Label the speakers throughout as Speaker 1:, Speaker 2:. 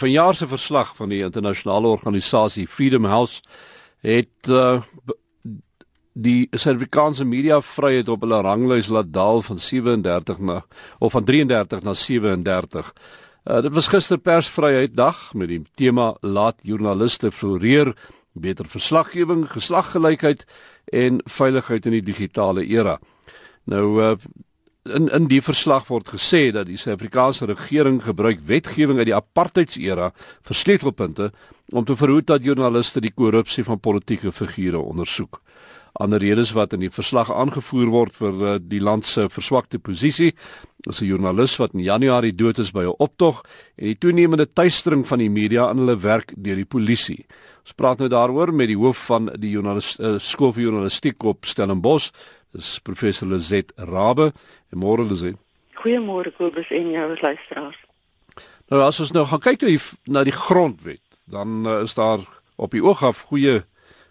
Speaker 1: Vanjaar se verslag van die internasionale organisasie Freedom House het uh, die Suid-Afrikaanse media vryheid op hulle ranglys laat daal van 37 na of van 33 na 37. Uh, dit was gister persvryheid dag met die tema laat joernaliste floreer, beter verslaggewing, geslaggelykheid en veiligheid in die digitale era. Nou uh, in in die verslag word gesê dat die Suid-Afrikaanse regering gebruik wetgewing uit die apartheidsera vir sleutelpunte om te verhoed dat joernaliste die korrupsie van politieke figure ondersoek. Ander redes wat in die verslag aangevoer word vir uh, die land se verswakte posisie is 'n joernalis wat in Januarie dood is by 'n optog en die toenemende tuistering van die media aan hulle werk deur die polisie. Ons praat nou daaroor met die hoof van die joernalis uh, skool vir journalistiek op Stellenbosch, dis professor Lizet Rabbe. Môre Lizet.
Speaker 2: Goeiemôre Kobus en jou luisteraars.
Speaker 1: Nou as ons nou gaan kyk na die, na die grondwet, dan uh, is daar op die oog af goeie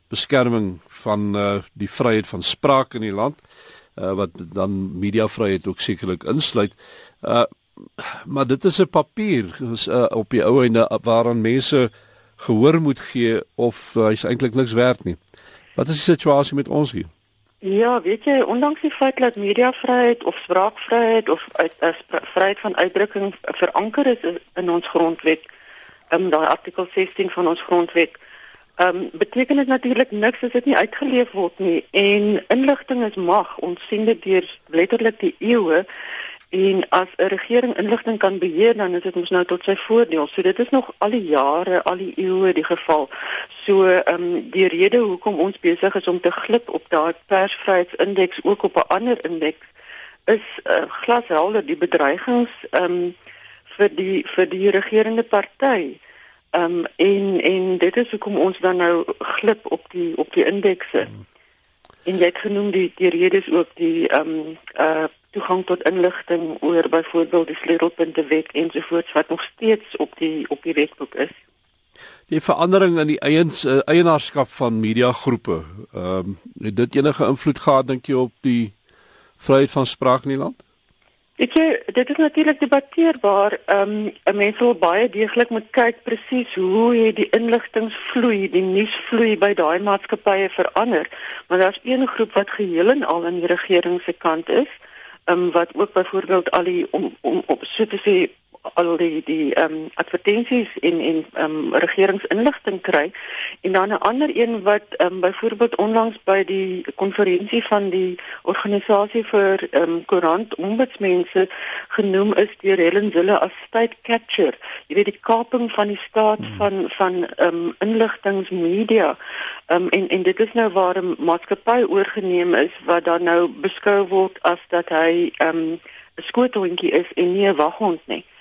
Speaker 1: beskerming van uh, die vryheid van spraak in die land uh, wat dan mediavryheid ook sekerlik insluit. Uh maar dit is 'n papier is, uh, op die ou einde waaraan mense gehoor moet gee of uh, hy's eintlik niks werd nie. Wat is die situasie met ons hier?
Speaker 2: Ja, weet jy, ondanks die feit dat mediavryheid of spraakvryheid of uit as vryheid van uitdrukking veranker is in ons grondwet, in daai artikel 16 van ons grondwet, ehm um, beteken dit natuurlik niks as dit nie uitgeleef word nie en inligting is mag. Ons sien dit deur letterlik die eeue En as 'n regering inligting kan beheer, dan is dit mos nou tot sy voordeel. So dit is nog al die jare, al die eeue die geval. So ehm um, die rede hoekom ons besig is om te glip op daai persvryheidsindeks ook op 'n ander indeks is uh, glashelder die bedreigings ehm um, vir die vir die regerende party. Ehm um, en en dit is hoekom ons dan nou glip op die op die indekse. Hmm. En jy het genoem die die redes ook die ehm um, uh toegang tot inligting oor byvoorbeeld die sleutelpunte wet ensovoorts wat nog steeds op die op die wetboek is.
Speaker 1: Die verandering in die eiens uh, eienaarskap van mediagroepe, ehm um, het dit enige invloed gehad dink jy op die vryheid van spraak in die land?
Speaker 2: Ek jy, dit is natuurlik debatteerbaar. Ehm um, 'n mens wil baie deeglik moet kyk presies hoe het die inligtingvloei, die nuusvloei by daai maatskappye verander. Maar daar's een groep wat geheel en al aan die regering se kant is um, wat ook byvoorbeeld al die om om op so te sê al die die ehm um, advertensies en en ehm um, regeringsinligting kry en dan 'n ander een wat ehm um, byvoorbeeld onlangs by die konferensie van die organisasie vir ehm um, koerant ombudsmense genoem is deur Helen Zille as state capture. Jy weet die kaping van die staat hmm. van van ehm um, inligtingmedia. Ehm um, en en dit is nou waar 'n maatskappy oorgeneem is wat dan nou beskou word as dat hy ehm um, 'n skoothondjie is en nie 'n waghond nie. Ehm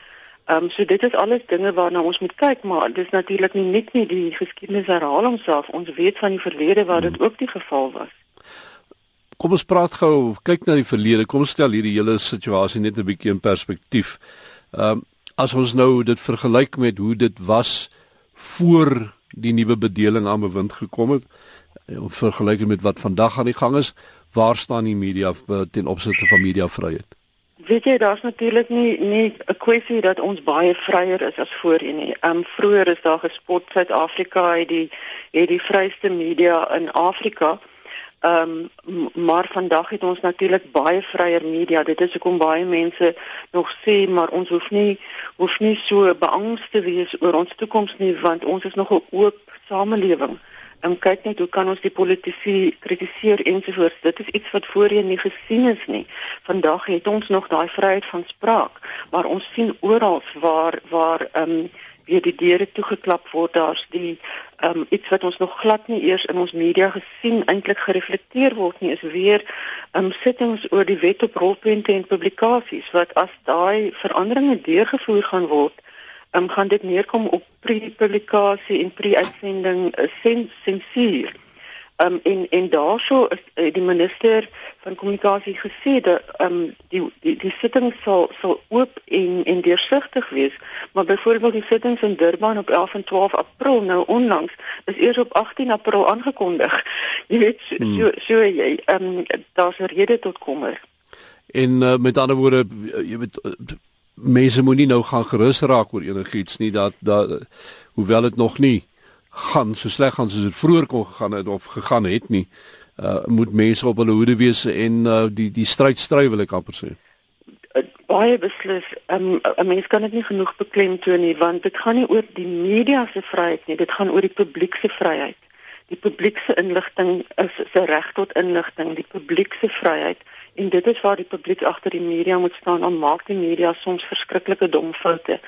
Speaker 2: um, so dit is alles dinge waarna ons moet kyk, maar dis natuurlik nie net nie die geskiedenis herhaal homself. Ons weet van die verlede waar dit hmm. ook die geval was.
Speaker 1: Kom ons praat gou, kyk na die verlede. Kom ons stel hierdie hele situasie net 'n bietjie in perspektief. Ehm um, as ons nou dit vergelyk met hoe dit was voor die nuwe bedeling aan bewind gekom het, en eh, vergelyk met wat vandag aan die gang is, waar staan die media ten opsigte van mediavryheid?
Speaker 2: Weet jy, daar's natuurlik nie nie 'n kwessie dat ons baie vryer is as voorheen nie. Ehm um, vroeër is daar gespot Suid-Afrika het die het die vryste media in Afrika. Ehm um, maar vandag het ons natuurlik baie vryer media. Dit is hoekom baie mense nog sê maar ons hoef nie hoef nie so beangst te wees oor ons toekoms nie want ons is nog 'n oop samelewing en kyk net hoe kan ons die politici kritiseer ensovoorts. Dit is iets wat voorheen nie gesien is nie. Vandag het ons nog daai vryheid van spraak, maar ons sien oral waar waar ehm um, weer die deure toegeklap word. Daar's die ehm um, iets wat ons nog glad nie eers in ons media gesien eintlik gereflekteer word nie, is weer ehm um, sittings oor die wet op rolprente en publikasies wat as daai veranderinge deurgevoer gaan word um, gaan dit neerkom op pre-publikasie en pre-uitsending sens sensuur. Um, en en daarso is uh, die minister van kommunikasie gesê dat um, die die die sitting sal sal oop en en deursigtig wees maar byvoorbeeld die sittings in Durban op 11 en 12 April nou onlangs is eers op 18 April aangekondig jy weet so hmm. so, so jy um, daar's 'n rede tot kommer
Speaker 1: en uh, met ander woorde jy weet mense moenie nou gaan gerus raak oor enigiets nie dat dat hoewel dit nog nie gaan so sleg gaan soos dit vroeër kon gegaan het of gegaan het nie uh, moet mense op hulle hoede wees en uh, die die stryd stry wil ek amper sê.
Speaker 2: Baie beslis um, 'n mens kan dit nie genoeg beklemtoon nie want dit gaan nie oor die media se vryheid nie dit gaan oor die publiek se vryheid die publiek se inligting is se reg tot inligting die publiek se vryheid en dit is waar die publiek agter die media moet staan om maak die media soms verskriklike dom foute.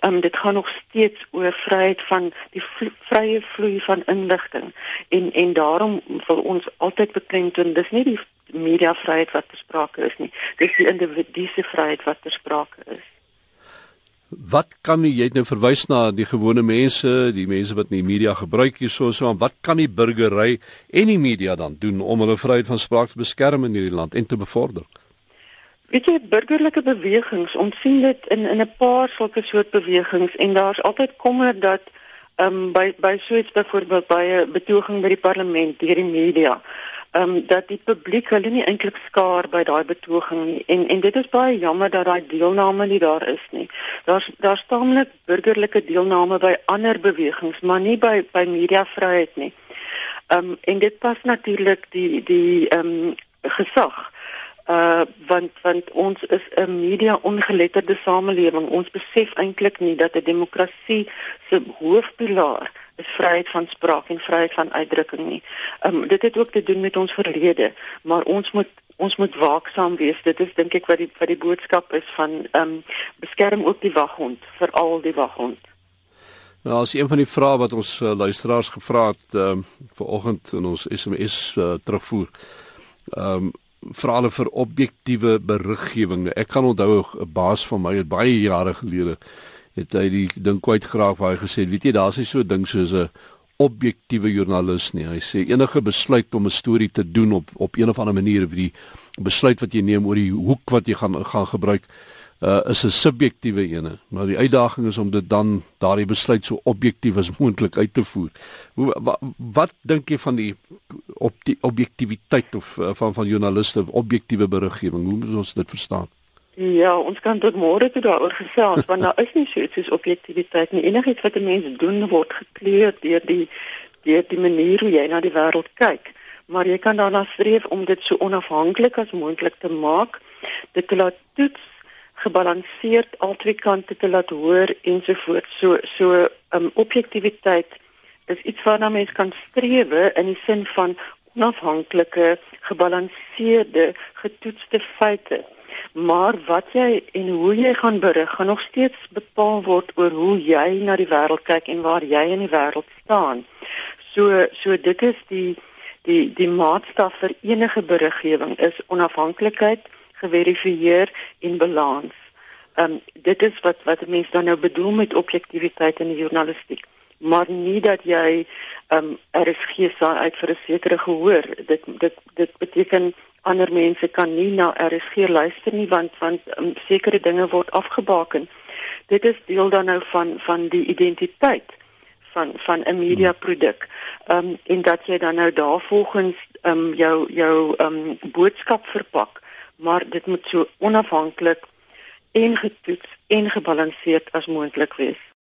Speaker 2: Ehm um, dit gaan nog steeds oor vryheid van die vlo vrye vloei van inligting en en daarom wil ons altyd beklemtoon dis nie die media vryheid wat besprake is nie. Dis die individu se vryheid wat besprake is.
Speaker 1: Wat kan jy het nou verwys na die gewone mense, die mense wat nie media gebruik hier so so wat kan die burgery en die media dan doen om hulle vryheid van spraak te beskerm in hierdie land en te bevorder?
Speaker 2: Weet jy burgerlike bewegings, ons sien dit in in 'n paar sulke soort bewegings en daar's altyd kommer dat ehm um, by by so iets byvoorbeeld by 'n betoging by die parlement deur die media ehm um, dat die publiek hulle nie eintlik skaar by daai betoging nie en en dit is baie jammer dat daai deelname nie daar is nie. Daar's daar's taamlik burgerlike deelname by ander bewegings, maar nie by by mediavryheid nie. Ehm um, en dit pas natuurlik die die ehm um, gesag uh want want ons is 'n media ongeletterde samelewing. Ons besef eintlik nie dat 'n demokrasie se hoofpilaar is vryheid van spraak en vryheid van uitdrukking nie. Ehm um, dit het ook te doen met ons verlede, maar ons moet ons moet waaksaam wees. Dit is dink ek wat die wat die boodskap is van ehm um, beskerm ook die waghond, veral die waghond.
Speaker 1: Nou as een van die vrae wat ons uh, luisteraars gevra het ehm um, vanoggend in ons SMS uh, eh, terugvoer. Ehm um, vra hulle vir objektiewe beriggewing. Ek kan onthou 'n baas van my het baie jare gelede het hy die ding kwyt geraak waar hy gesê het weet jy daar's nie so 'n ding soos 'n objektiewe joernalis nie. Hy sê enige besluit om 'n storie te doen op op een of ander manier of die besluit wat jy neem oor die hoek wat jy gaan gaan gebruik uh, is 'n subjektiewe ene, maar die uitdaging is om dit dan daardie besluit so objektief as moontlik uit te voer. Hoe wat, wat dink jy van die op die objektiviteit of uh, van van joernaliste objektiewe beriggewing? Hoe moet ons dit verstaan?
Speaker 2: Ja, ons kan tot môre toe daaroor gesels want daar is nie so iets soos objektiviteit nie. Enigiets wat 'n mens doen word gekleur deur die deur die manier hoe jy na die wêreld kyk. Maar jy kan daarna streef om dit so onafhanklik as moontlik te maak, dit te laat toets, gebalanseerd albei kante te laat hoor ensovoorts. So so um objektiviteit is iets waarna mens kan streef in die sin van onafhanklike, gebalanseerde, getoetste feite maar wat jy en hoe jy gaan berig gaan nog steeds bepaal word oor hoe jy na die wêreld kyk en waar jy in die wêreld staan. So so dit is die die die maatstaf vir enige beriggewing is onafhanklikheid, geverifieer en balans. Ehm um, dit is wat wat mense dan nou bedoel met objektiviteit in die journalistiek maar nie dat jy ehm um, is gees uit vir 'n sekere gehoor dit dit dit beteken ander mense kan nie na RSG luister nie want want um, sekere dinge word afgebaken. Dit is deel dan nou van van die identiteit van van 'n media produk. Ehm um, en dat jy dan nou daarvolgens ehm um, jou jou ehm um, boodskap verpak, maar dit moet so onafhanklik en getoets en gebalanseerd as moontlik wees.